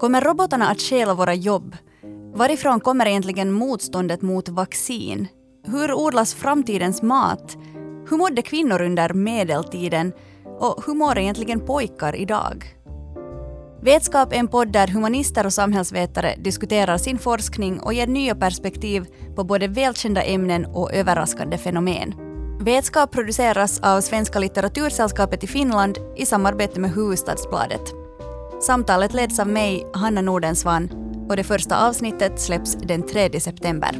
Kommer robotarna att stjäla våra jobb? Varifrån kommer egentligen motståndet mot vaccin? Hur odlas framtidens mat? Hur mådde kvinnor under medeltiden? Och hur mår egentligen pojkar idag? Vetskap är en podd där humanister och samhällsvetare diskuterar sin forskning och ger nya perspektiv på både välkända ämnen och överraskande fenomen. Vetskap produceras av Svenska litteratursällskapet i Finland i samarbete med Huvudstadsbladet. Samtalet leds av mig, Hanna Nordensvan, och det första avsnittet släpps den 3 september.